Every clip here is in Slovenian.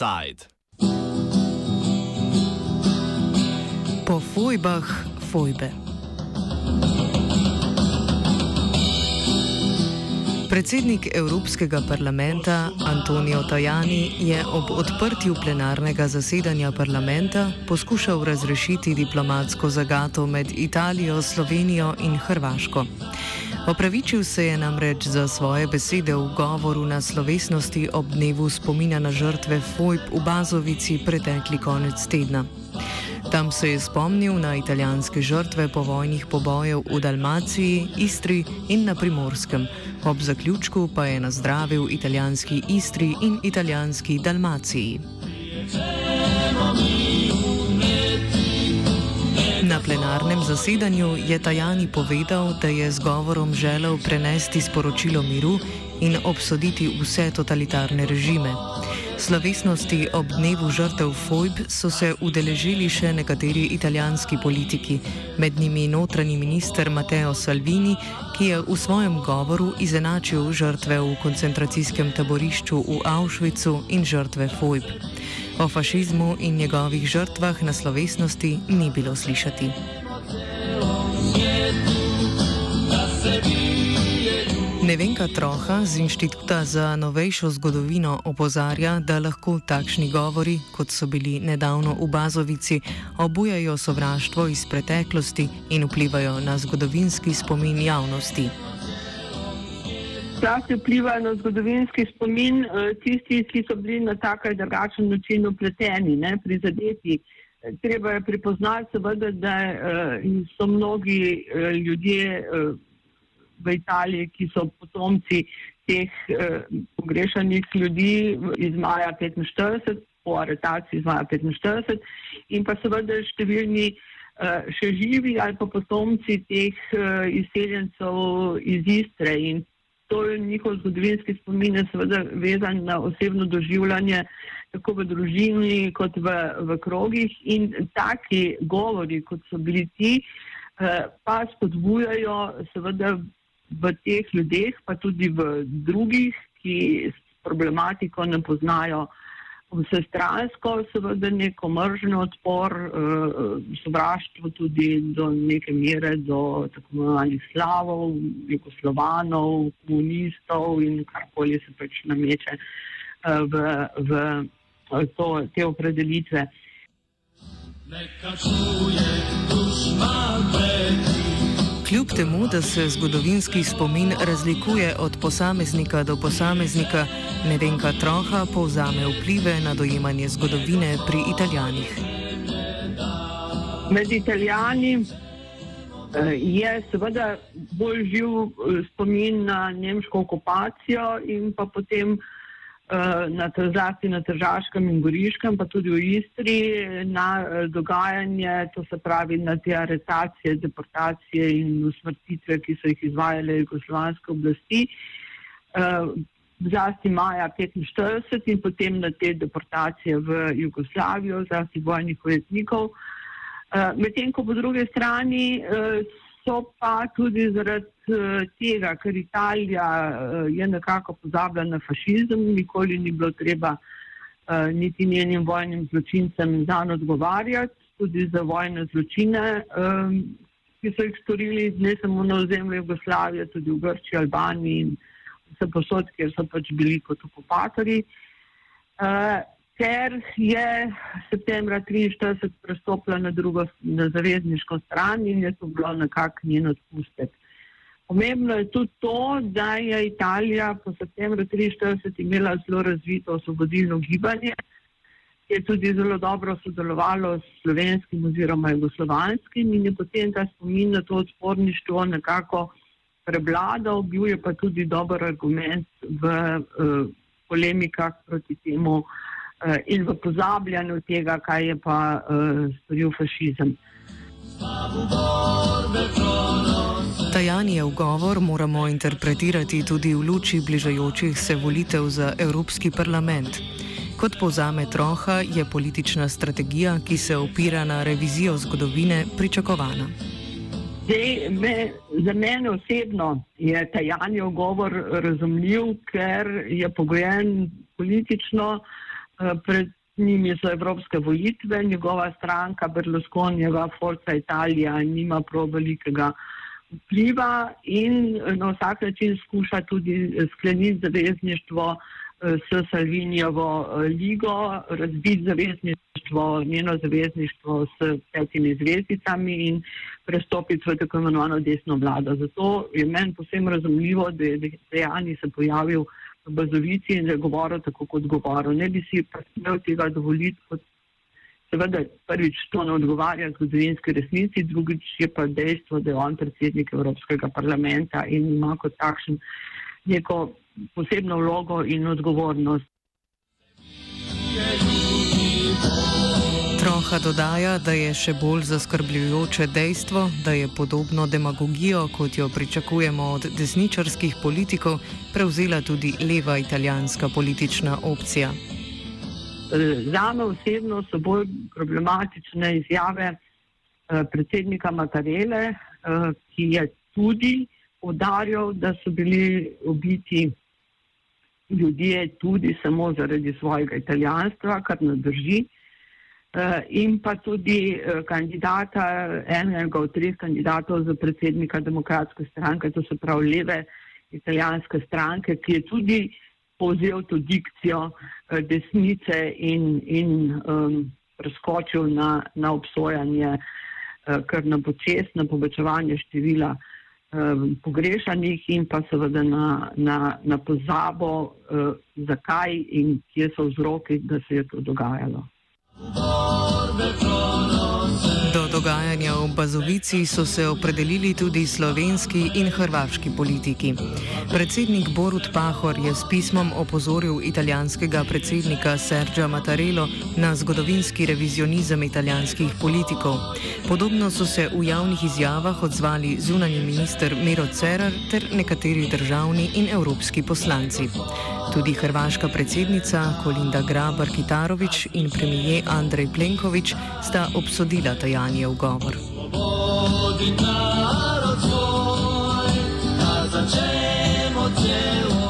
Offside. Po fojbah fojbe. Predsednik Evropskega parlamenta Antonijo Tajani je ob odprtju plenarnega zasedanja parlamenta poskušal razrešiti diplomatsko zagato med Italijo, Slovenijo in Hrvaško. Opravičil se je namreč za svoje besede v govoru na slovesnosti ob dnevu spomina na žrtve Fojb v Bazovici pretekli konec tedna. Tam se je spomnil na italijanske žrtve povojnih pobojev v Dalmaciji, Istri in na Primorskem. Ob zaključku pa je nazdravil italijanski Istri in italijanski Dalmaciji. Na plenarnem zasedanju je Tajani povedal, da je z govorom želel prenesti sporočilo miru in obsoditi vse totalitarne režime. Slovesnosti ob dnevu žrtev Fojb so se udeležili še nekateri italijanski politiki, med njimi notranji minister Matteo Salvini, ki je v svojem govoru izenačil žrtve v koncentracijskem taborišču v Auschwitzu in žrtve Fojb. O fašizmu in njegovih žrtvah na slovesnosti ni bilo slišati. Nevenka Troha z Inštituta za novejšo zgodovino opozarja, da lahko takšni govori, kot so bili nedavno v Bazovici, obujajo sovraštvo iz preteklosti in vplivajo na zgodovinski spomin javnosti. Zlasti vpliva na zgodovinski spomin eh, tisti, ki so bili na tak ali drugačen način upleteni, ne, prizadeti. Treba je prepoznati, seveda, da eh, so mnogi eh, ljudje v Italiji, ki so potomci teh eh, pogrešanih ljudi iz maja 45, po aretaciji iz maja 45 in pa seveda številni eh, še živi ali pa potomci teh eh, izseljencev iz Istre in to je njihov zgodovinski spomin je seveda vezan na osebno doživljanje tako v družini kot v, v krogih in taki govori, kot so bili ti, eh, pa spodbujajo seveda v teh ljudeh, pa tudi v drugih, ki problematiko ne poznajo vse stransko, seveda neko mržno odpor, eh, sovraštvo tudi do neke mere do tako imenovanih slavov, jugoslovanov, komunistov in karkoli se pač nameče eh, v, v to, te opredelitve. Neka čuje dušma peti. Kljub temu, da se zgodovinski spomin razlikuje od posameznika do posameznika, Nevenka Troha povzame vplive na dojemanje zgodovine pri Italijanih. Med Italijani eh, je seveda bolj živ eh, spomin na nemško okupacijo in pa potem na zlasti na Tržaškem in Goriškem, pa tudi v Istri, na eh, dogajanje, to se pravi na te aretacije, deportacije in usmrtitve, ki so jih izvajale jugoslovanske oblasti, eh, zlasti maja 1945 in potem na te deportacije v Jugoslavijo, zlasti vojnih ujetnikov. Medtem ko po druge strani so pa tudi zaradi eh, tega, ker Italija eh, je nekako pozabila na fašizem, nikoli ni bilo treba eh, niti njenim vojnim zločincem zanj odgovarjati, tudi za vojne zločine, ki so jih storili ne samo na ozemlju Jugoslavije, tudi v Grčiji, Albaniji in vse posod, kjer so pač bili kot okupatori ker je septembra 1943 prestopila na drugo, na zavezniško stran in je to bilo nekako njen odpustek. Pomembno je tudi to, da je Italija po septembru 1943 imela zelo razvito osvobodilno gibanje, ki je tudi zelo dobro sodelovalo s slovenskim oziroma jugoslovanskim in je potem ta spomin na to odporništvo nekako prevladal, bil je pa tudi dober argument v uh, polemikah proti temu uh, in v pozabljanju tega, kaj je pa uh, storil fašizem. Tajanijev govor moramo interpretirati tudi v luči bližajočih se volitev za Evropski parlament. Kot povzame Troha, je politična strategija, ki se opira na revizijo zgodovine, pričakovana. Zdaj, me, za mene osebno je Tajanijev govor razumljiv, ker je pogojen politično, uh, pred njimi so evropske volitve, njegova stranka Berlusconijeva Forza Italija nima prav velikega vpliva in na vsak način skuša tudi skleniti zavezništvo s Salvinijevo ligo, razbiti zavezništvo, njeno zavezništvo s petimi zvezdicami in prestopiti v tako imenovano desno vlado. Zato je meni posebno razumljivo, da je dejani se pojavil Bazovici in da je govoril tako, kot govoril. Ne bi si pa smel tega dovoliti, kot seveda prvič to ne odgovarja zgodovinski resnici, drugič je pa dejstvo, da je on predsednik Evropskega parlamenta in ima kot takšen neko posebno vlogo in odgovornost. Troha dodaja, da je še bolj zaskrbljujoče dejstvo, da je podobno demagogijo, kot jo pričakujemo od desničarskih politikov, prevzela tudi leva italijanska politična opcija. Za me osebno so bolj problematične izjave eh, predsednika Matarele, eh, ki je tudi podarjal, da so bili ubiti ljudje tudi samo zaradi svojega italijanstva, kar ne drži. Uh, in pa tudi uh, kandidata, enega od treh kandidatov za predsednika demokratske stranke, to so prav leve italijanske stranke, ki je tudi povzel to dikcijo uh, desnice in, in um, preskočil na, na obsojanje, kar na počest, na povečevanje števila um, pogrešanih in pa seveda na, na, na pozabo, uh, zakaj in kje so vzroki, da se je to dogajalo. بار Do dogajanja v Bazovici so se opredelili tudi slovenski in hrvaški politiki. Predsednik Borut Pahor je s pismom opozoril italijanskega predsednika Sergio Mattarello na zgodovinski revizionizem italijanskih politikov. Podobno so se v javnih izjavah odzvali zunanji minister Miro Cerar ter nekateri državni in evropski poslanci. Tudi hrvaška predsednica Kolinda Grabar Kitarovič in premije Andrej Plenković sta obsodila tajanje v govor.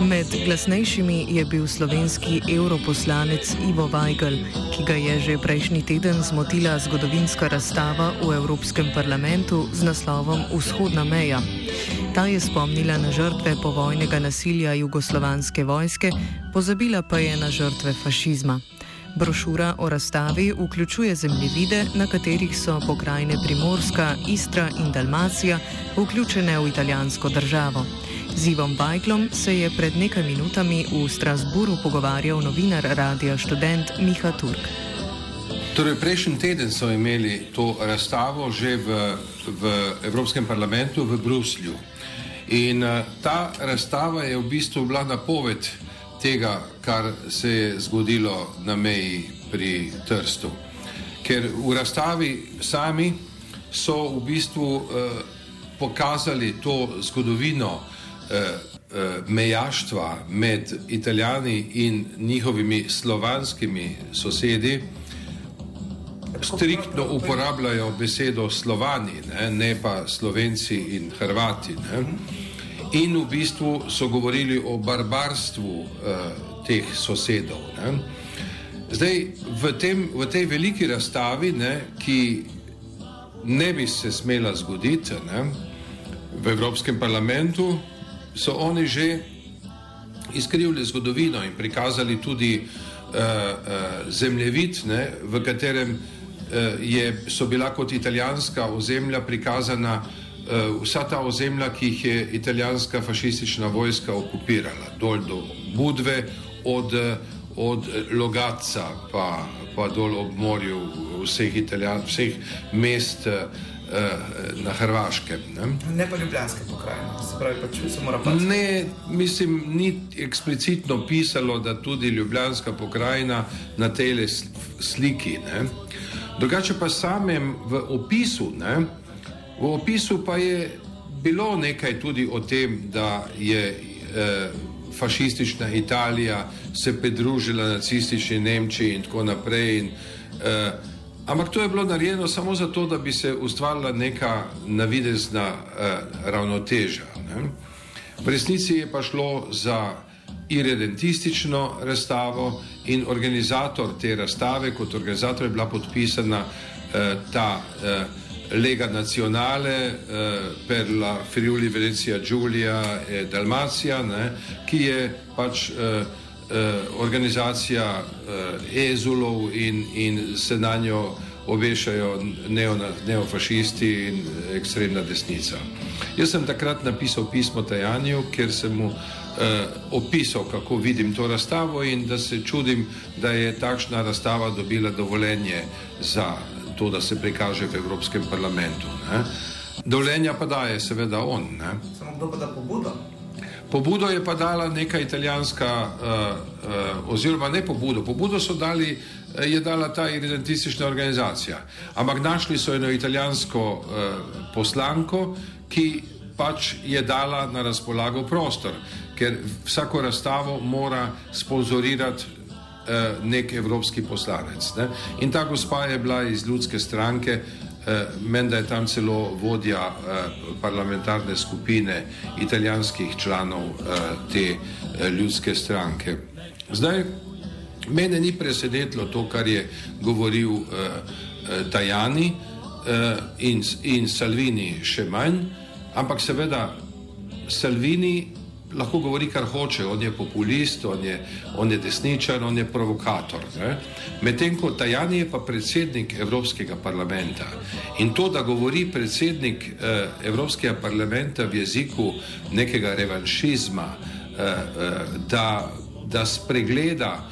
Med glasnejšimi je bil slovenski europoslanec Ivo Weigl, ki ga je že prejšnji teden zmotila zgodovinska razstava v Evropskem parlamentu z naslovom Vzhodna meja. Ta je spomnila na žrtve povojnega nasilja jugoslovanske vojske, pozabila pa je na žrtve fašizma. Brošura o razstavi vključuje zemljevide, na katerih so pokrajine Primorska, Istra in Dalmacija vključene v italijansko državo. Z Ivom Bajklom se je pred nekaj minutami v Strasburu pogovarjal novinar Radia Student Miha Turk. Torej, prejšnji teden so imeli to razstavo že v, v Evropskem parlamentu v Bruslju. In uh, ta razstava je v bistvu bila napoved tega, kar se je zgodilo na meji pri Trstu. Ker v razstavi sami so v bistvu uh, pokazali to zgodovino uh, uh, mejaštva med Italijani in njihovimi slovanskimi sosedi. Striktno uporabljajo besedo slovani, ne, ne pa slovenci in hrvati. Ne in v bistvu so govorili o barbarstvu uh, teh sosedov. Ne. Zdaj, v, tem, v tej veliki razstavi, ne, ki ne bi se smela zgoditi ne, v Evropskem parlamentu, so oni že izkrivili zgodovino in prikazali tudi uh, uh, zemljevid, ne, v katerem uh, je, so bila kot italijanska ozemlja prikazana Eh, vsa ta ozemlja, ki jih je italijanska fašistična vojska okupirala, dol do Budve, od, od Logaca pa, pa dol ob morju vseh, Italijan, vseh mest uh, na Hrvaškem. Ne, ne pa ljubljanske pokrajine, se pravi, pa če se mora pa. Ne, mislim, ni eksplicitno pisalo, da tudi ljubljanska pokrajina na tej sliki. Ne. Drugače pa samem v opisu, ne, V opisu pa je bilo nekaj tudi o tem, da je eh, fašistična Italija se pridružila nacistični Nemčiji in tako naprej. In, eh, ampak to je bilo narejeno samo zato, da bi se ustvarila neka navidezna eh, ravnoteža. Ne? V resnici je pa šlo za irredentistično razstavo in organizator te razstave, kot organizator je bila podpisana eh, ta eh, Lega Nazionale eh, per la Friuli Venecija Giulia e Dalmacija, ne, ki je pač eh, eh, organizacija eh, ezulov in, in se na njo obešajo neona, neofašisti in ekstremna desnica. Jaz sem takrat napisal pismo Tajanju, ker sem mu eh, opisal, kako vidim to razstavo in da se čudim, da je takšna razstava dobila dovoljenje za to, da se prikaže v Evropskem parlamentu. Ne. Dovoljenja pa daje seveda on. Ne. Samo kdo pa da pobudo? Pobudo je pa dala neka italijanska, uh, uh, oziroma ne pobudo, pobudo so dali, uh, je dala ta identistična organizacija. Ampak našli so eno italijansko uh, poslanko, ki pač je dala na razpolago prostor, ker vsako razstavo mora sponzorirati uh, nek evropski poslanec. Ne? In ta gospa je bila iz ljudske stranke, Eh, menda je tam celo vodja eh, parlamentarne skupine italijanskih članov eh, te ljudske stranke. Zdaj, mene ni presenetilo to, kar je govoril Tajani in, in Salvini še manj, ampak seveda Salvini lahko govori, kar hoče, on je populist, on je, on je desničar, on je provokator. Medtem ko Tajani je pa predsednik Evropskega parlamenta in to, da govori predsednik eh, Evropskega parlamenta v jeziku nekega revanšizma, eh, eh, da, da spregleda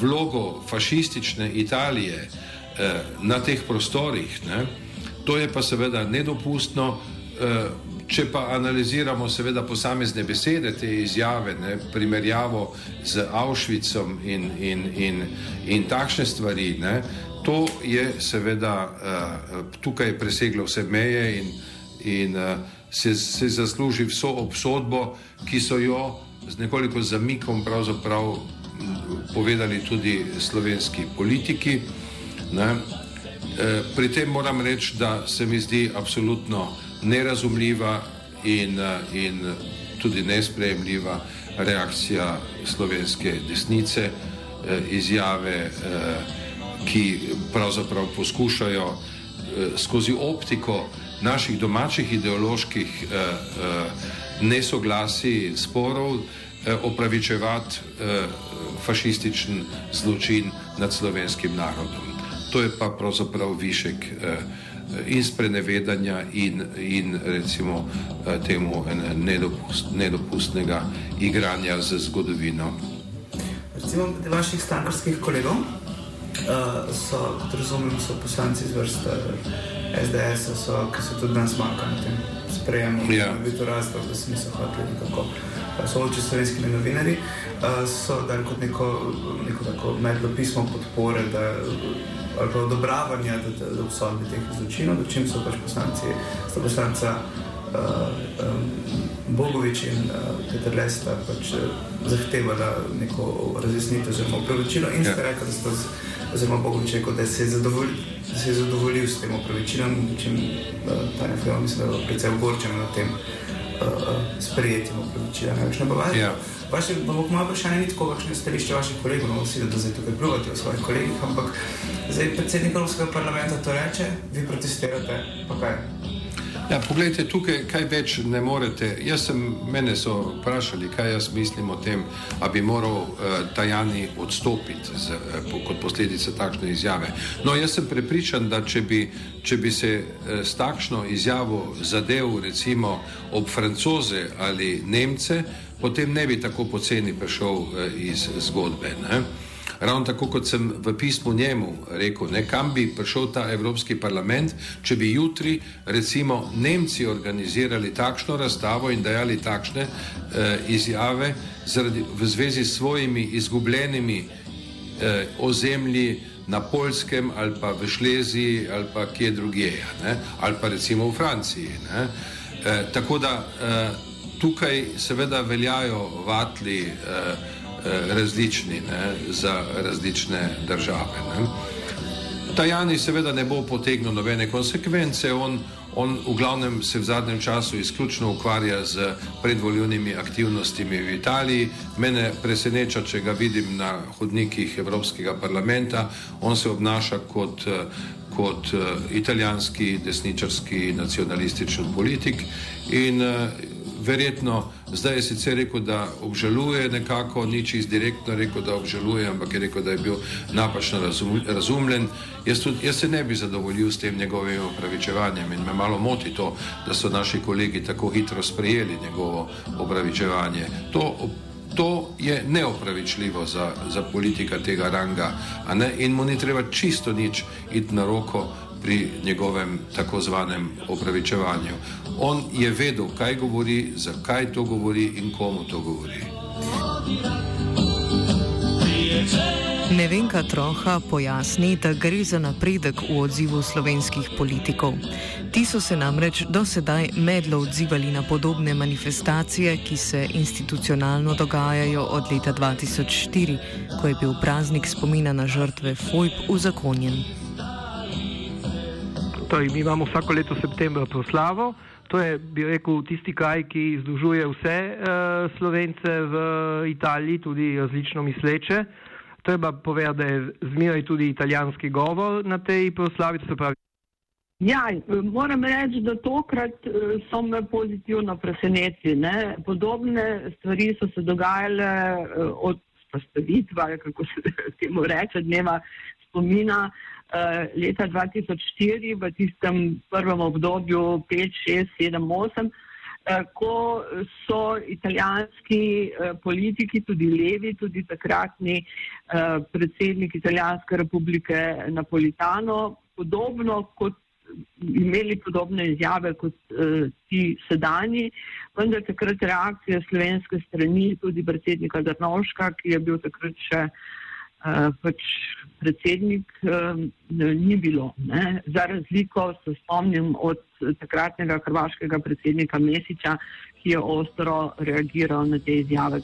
vlogo fašistične Italije eh, na teh prostorih, ne? to je pa seveda nedopustno. Eh, Če pa analiziramo seveda posamezne besede te izjave, ne, primerjavo z Auschwitzom in, in, in, in takšne stvari, ne, to je seveda uh, tukaj preseglo vse meje in, in uh, se, se zasluži vso obsodbo, ki so jo z nekoliko zamikom pravzaprav povedali tudi slovenski politiki. Ne. Uh, pri tem moram reči, da se mi zdi absolutno nerazumljiva in, eh, in tudi nesprejemljiva reakcija slovenske desnice, eh, izjave, eh, ki pravzaprav poskušajo skozi optiko naših domačih ideoloških nesoglasij, sporov, opravičevati fašističen zločin nad slovenskim narodom. To je pa pravzaprav višek in sprenevedanja in, in recimo eh, temu nedopust, nedopustnega igranja z zgodovino. Recimo vaših strankarskih kolegov uh, so, kot razumem, so poslanci iz vrste SDS, so, ki so tudi danes manjkali na tem sprejemu. Ja. Bi to razlog, da se niso hoteli nekako eh, soočiti s slovenskimi novinarji. Uh, so dali kot neko, neko tako medlo pismo podpore, da ali pa odobravanja do, do obsodbe teh zločinov, do čim so pač poslanci, sta poslanca uh, um, Bogovič in uh, Peter Lesta pač uh, zahtevala neko razjasnitev oziroma upravičilo in ja. rekli, da ste oziroma Bogovič rekel, da se je zadovoljil. Da se je zadovoljil s tem upravičilom, čim uh, ta nefilm, mislim, da je bilo precej ogorčeno na tem uh, sprejetjem upravičila. Največ ne bo važno. Ja. Vaše, moje vprašanje ni tako, kakšno je stališče vaših kolegov, no vsi, da zdaj tukaj pljuvate o svojih kolegih, ampak zdaj predsednik Evropskega parlamenta to reče, vi protestirate, pa kaj? Ja, poglejte, tukaj kaj več ne morete. Jaz sem, mene so vprašali, kaj jaz mislim o tem, da bi moral uh, Tajani odstopiti z, uh, po, kot posledica takšne izjave. No, jaz sem prepričan, da če bi, če bi se uh, s takšno izjavo zadev, recimo ob francoze ali nemce, potem ne bi tako poceni prišel uh, iz zgodbe. Ne? Ravno tako, kot sem v pismu njemu rekel, ne, kam bi prišel ta Evropski parlament, če bi jutri, recimo, Nemci organizirali takšno razstavo in dajali takšne eh, izjave zaradi, v zvezi s svojimi izgubljenimi eh, ozemlji na Polskem ali pa v Šleziji ali pa kje drugje, ne, ali pa recimo v Franciji. Ne. Eh, tako da eh, tukaj seveda veljajo vatli. Eh, različni ne, za različne države. Ne. Tajani seveda ne bo potegnil nobene konsekvence, on, on v glavnem se v zadnjem času izključno ukvarja z predvoljivnimi aktivnostmi v Italiji. Mene preseneča, če ga vidim na hodnikih Evropskega parlamenta, on se obnaša kot, kot italijanski desničarski nacionalistični politik in verjetno zdaj je sicer rekel, da obžaluje nekako, ni čist direktno rekel, da obžaluje, ampak je rekel, da je bil napačno razum, razumljen. Jaz, tudi, jaz se ne bi zadovoljil s tem njegovim opravičevanjem in me malo moti to, da so naši kolegi tako hitro sprejeli njegovo opravičevanje. To, to je neopravičljivo za, za politika tega ranga in mu ni treba čisto nič iti na roko pri njegovem tako zvanem opravičevanju. On je vedel, kaj govori, zakaj to govori in komu to govori. Nevenka Troha pojasni, da gre za napredek v odzivu slovenskih politikov. Ti so se namreč do sedaj medlo odzivali na podobne manifestacije, ki se institucionalno dogajajo od leta 2004, ko je bil praznik spomina na žrtve FOIP uzakonjen. Torej, mi imamo vsako leto septembra proslavo. To je, bi rekel, tisti kraj, ki združuje vse uh, slovence v Italiji, tudi različno misleče. Treba povedati, da je zmeraj tudi italijanski govor na tej proslavi. Ja, moram reči, da tokrat eh, so me pozitivno presenetili. Podobne stvari so se dogajale eh, od postavitva, kako se temu reče, dneva spomina uh, leta 2004, v tistem prvem obdobju 5, 6, 7, 8, uh, ko so italijanski uh, politiki, tudi levi, tudi takratni uh, predsednik Italijanske republike Napolitano, podobno kot imeli podobne izjave kot uh, ti sedanji, vendar takrat reakcija slovenske strani, tudi predsednika Drnovška, ki je bil takrat še Eh, pač predsednik uh, ni bilo. Ne. Za razliko se spomnim od takratnega hrvaškega predsednika Mesiča, ki je ostro reagiral na te izjave.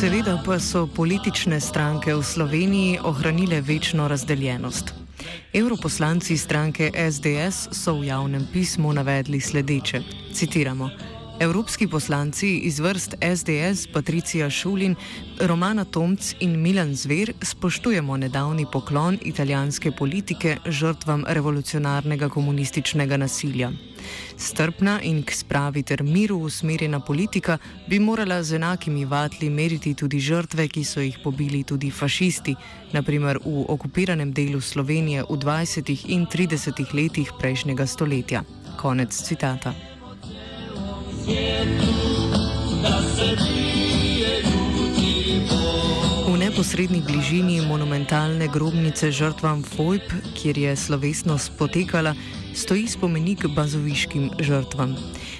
Seveda pa so politične stranke v Sloveniji ohranile večno razdeljenost. Europoslanci stranke SDS so v javnem pismu navedli sledeče: citiramo. Evropski poslanci iz vrst SDS, Patricija Šulin, Romana Tomc in Milan Zver spoštujemo nedavni poklon italijanske politike žrtvam revolucionarnega komunističnega nasilja. Strpna in k spravi ter miru usmerjena politika bi morala z enakimi vatli meriti tudi žrtve, ki so jih pobili tudi fašisti, naprimer v okupiranem delu Slovenije v 20. in 30. letih prejšnjega stoletja. Konec citata. V neposrednji bližini monumentalne grobnice žrtvam Fojb, kjer je slovesnost potekala, stoji spomenik bazoviškim žrtvam.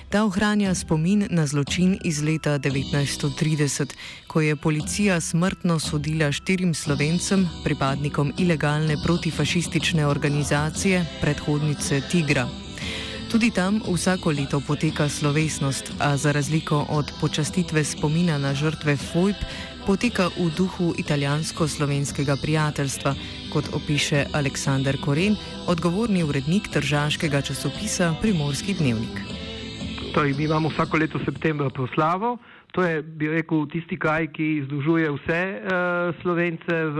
Ta ohranja spomin na zločin iz leta 1930, ko je policija smrtno sodila štirim slovencem, pripadnikom ilegalne protifašistične organizacije, predhodnice Tigra. Tudi tam vsako leto poteka slovesnost, a za razliko od počastitve spomina na žrtve FOIP, poteka v duhu italijansko-slovenskega prijateljstva, kot opiše Aleksandr Koren, odgovorni urednik tržaškega časopisa Primorski dnevnik. Torej, mi imamo vsako leto septembra proslavo. To je, bi rekel, tisti kraj, ki združuje vse uh, slovence v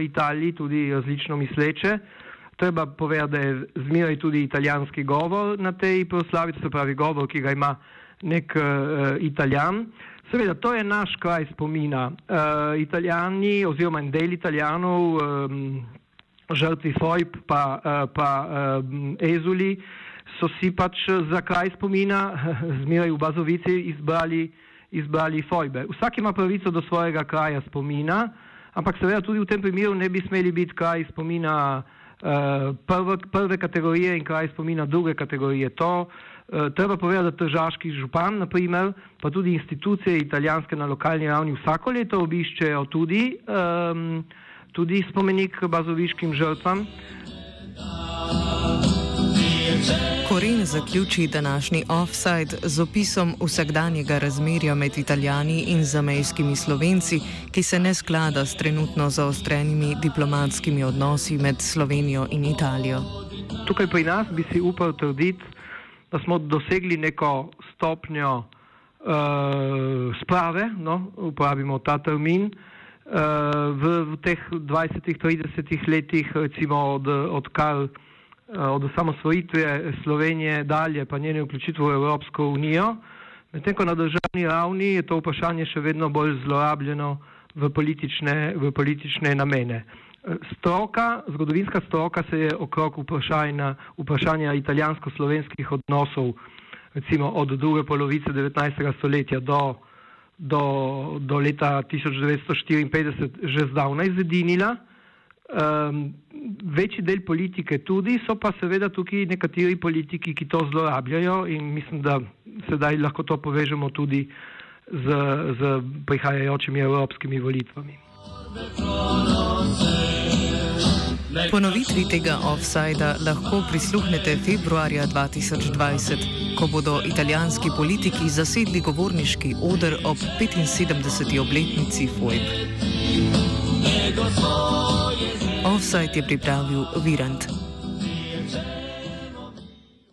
Italiji, tudi različno misleče. Treba povedati, da je zmeraj tudi italijanski govor na tej proslavi, se pravi govor, ki ga ima nek uh, italijan. Seveda, to je naš kraj spomina. Uh, italijani oziroma en del italijanov, um, žrtvi Fojb pa, uh, pa um, Ezuli, so si pač za kraj spomina zmeraj v Bazovici izbrali, izbrali Fojbe. Vsak ima pravico do svojega kraja spomina, ampak seveda tudi v tem primeru ne bi smeli biti kraj spomina. Eh, prve, prve kategorije in kaj spomina druge kategorije. To uh, treba povedati, da tržaški župan, naprimer, pa tudi institucije italijanske na lokalni ravni vsako leto obiščejo tudi, um, tudi spomenik bazoviškim žrtvam. Koren zaključi današnji offside z opisom vsakdanjega razmerja med italijani in zamejskimi slovenci, ki se ne sklada s trenutno zaostrenimi diplomatskimi odnosi med Slovenijo in Italijo. Tukaj pri nas bi si upal trditi, da smo dosegli neko stopnjo uh, sprave, no, uporabimo ta termin. Uh, v, v teh 20-30 letih, recimo od, od kar Eh, od osamosvojitve Slovenije dalje, pa njene vključitve v Evropsko unijo. Medtem ko na državni ravni je to vprašanje še vedno bolj zlorabljeno v politične, v politične namene. Eh, stroka, zgodovinska stroka se je okrog vprašanja, vprašanja italijansko-slovenskih odnosov, recimo od druge polovice 19. stoletja do, do, do leta 1954 že zdavnaj zedinila. Um, večji del politike tudi, so pa seveda tukaj nekateri politiki, ki to zlorabljajo in mislim, da sedaj lahko to povežemo tudi z, z prihajajočimi evropskimi volitvami. Ponovitvi tega offsajda lahko prisluhnete februarja 2020, ko bodo italijanski politiki zasedli govorniški odr ob 75. obletnici FOIB. Offside je pripravil Virant.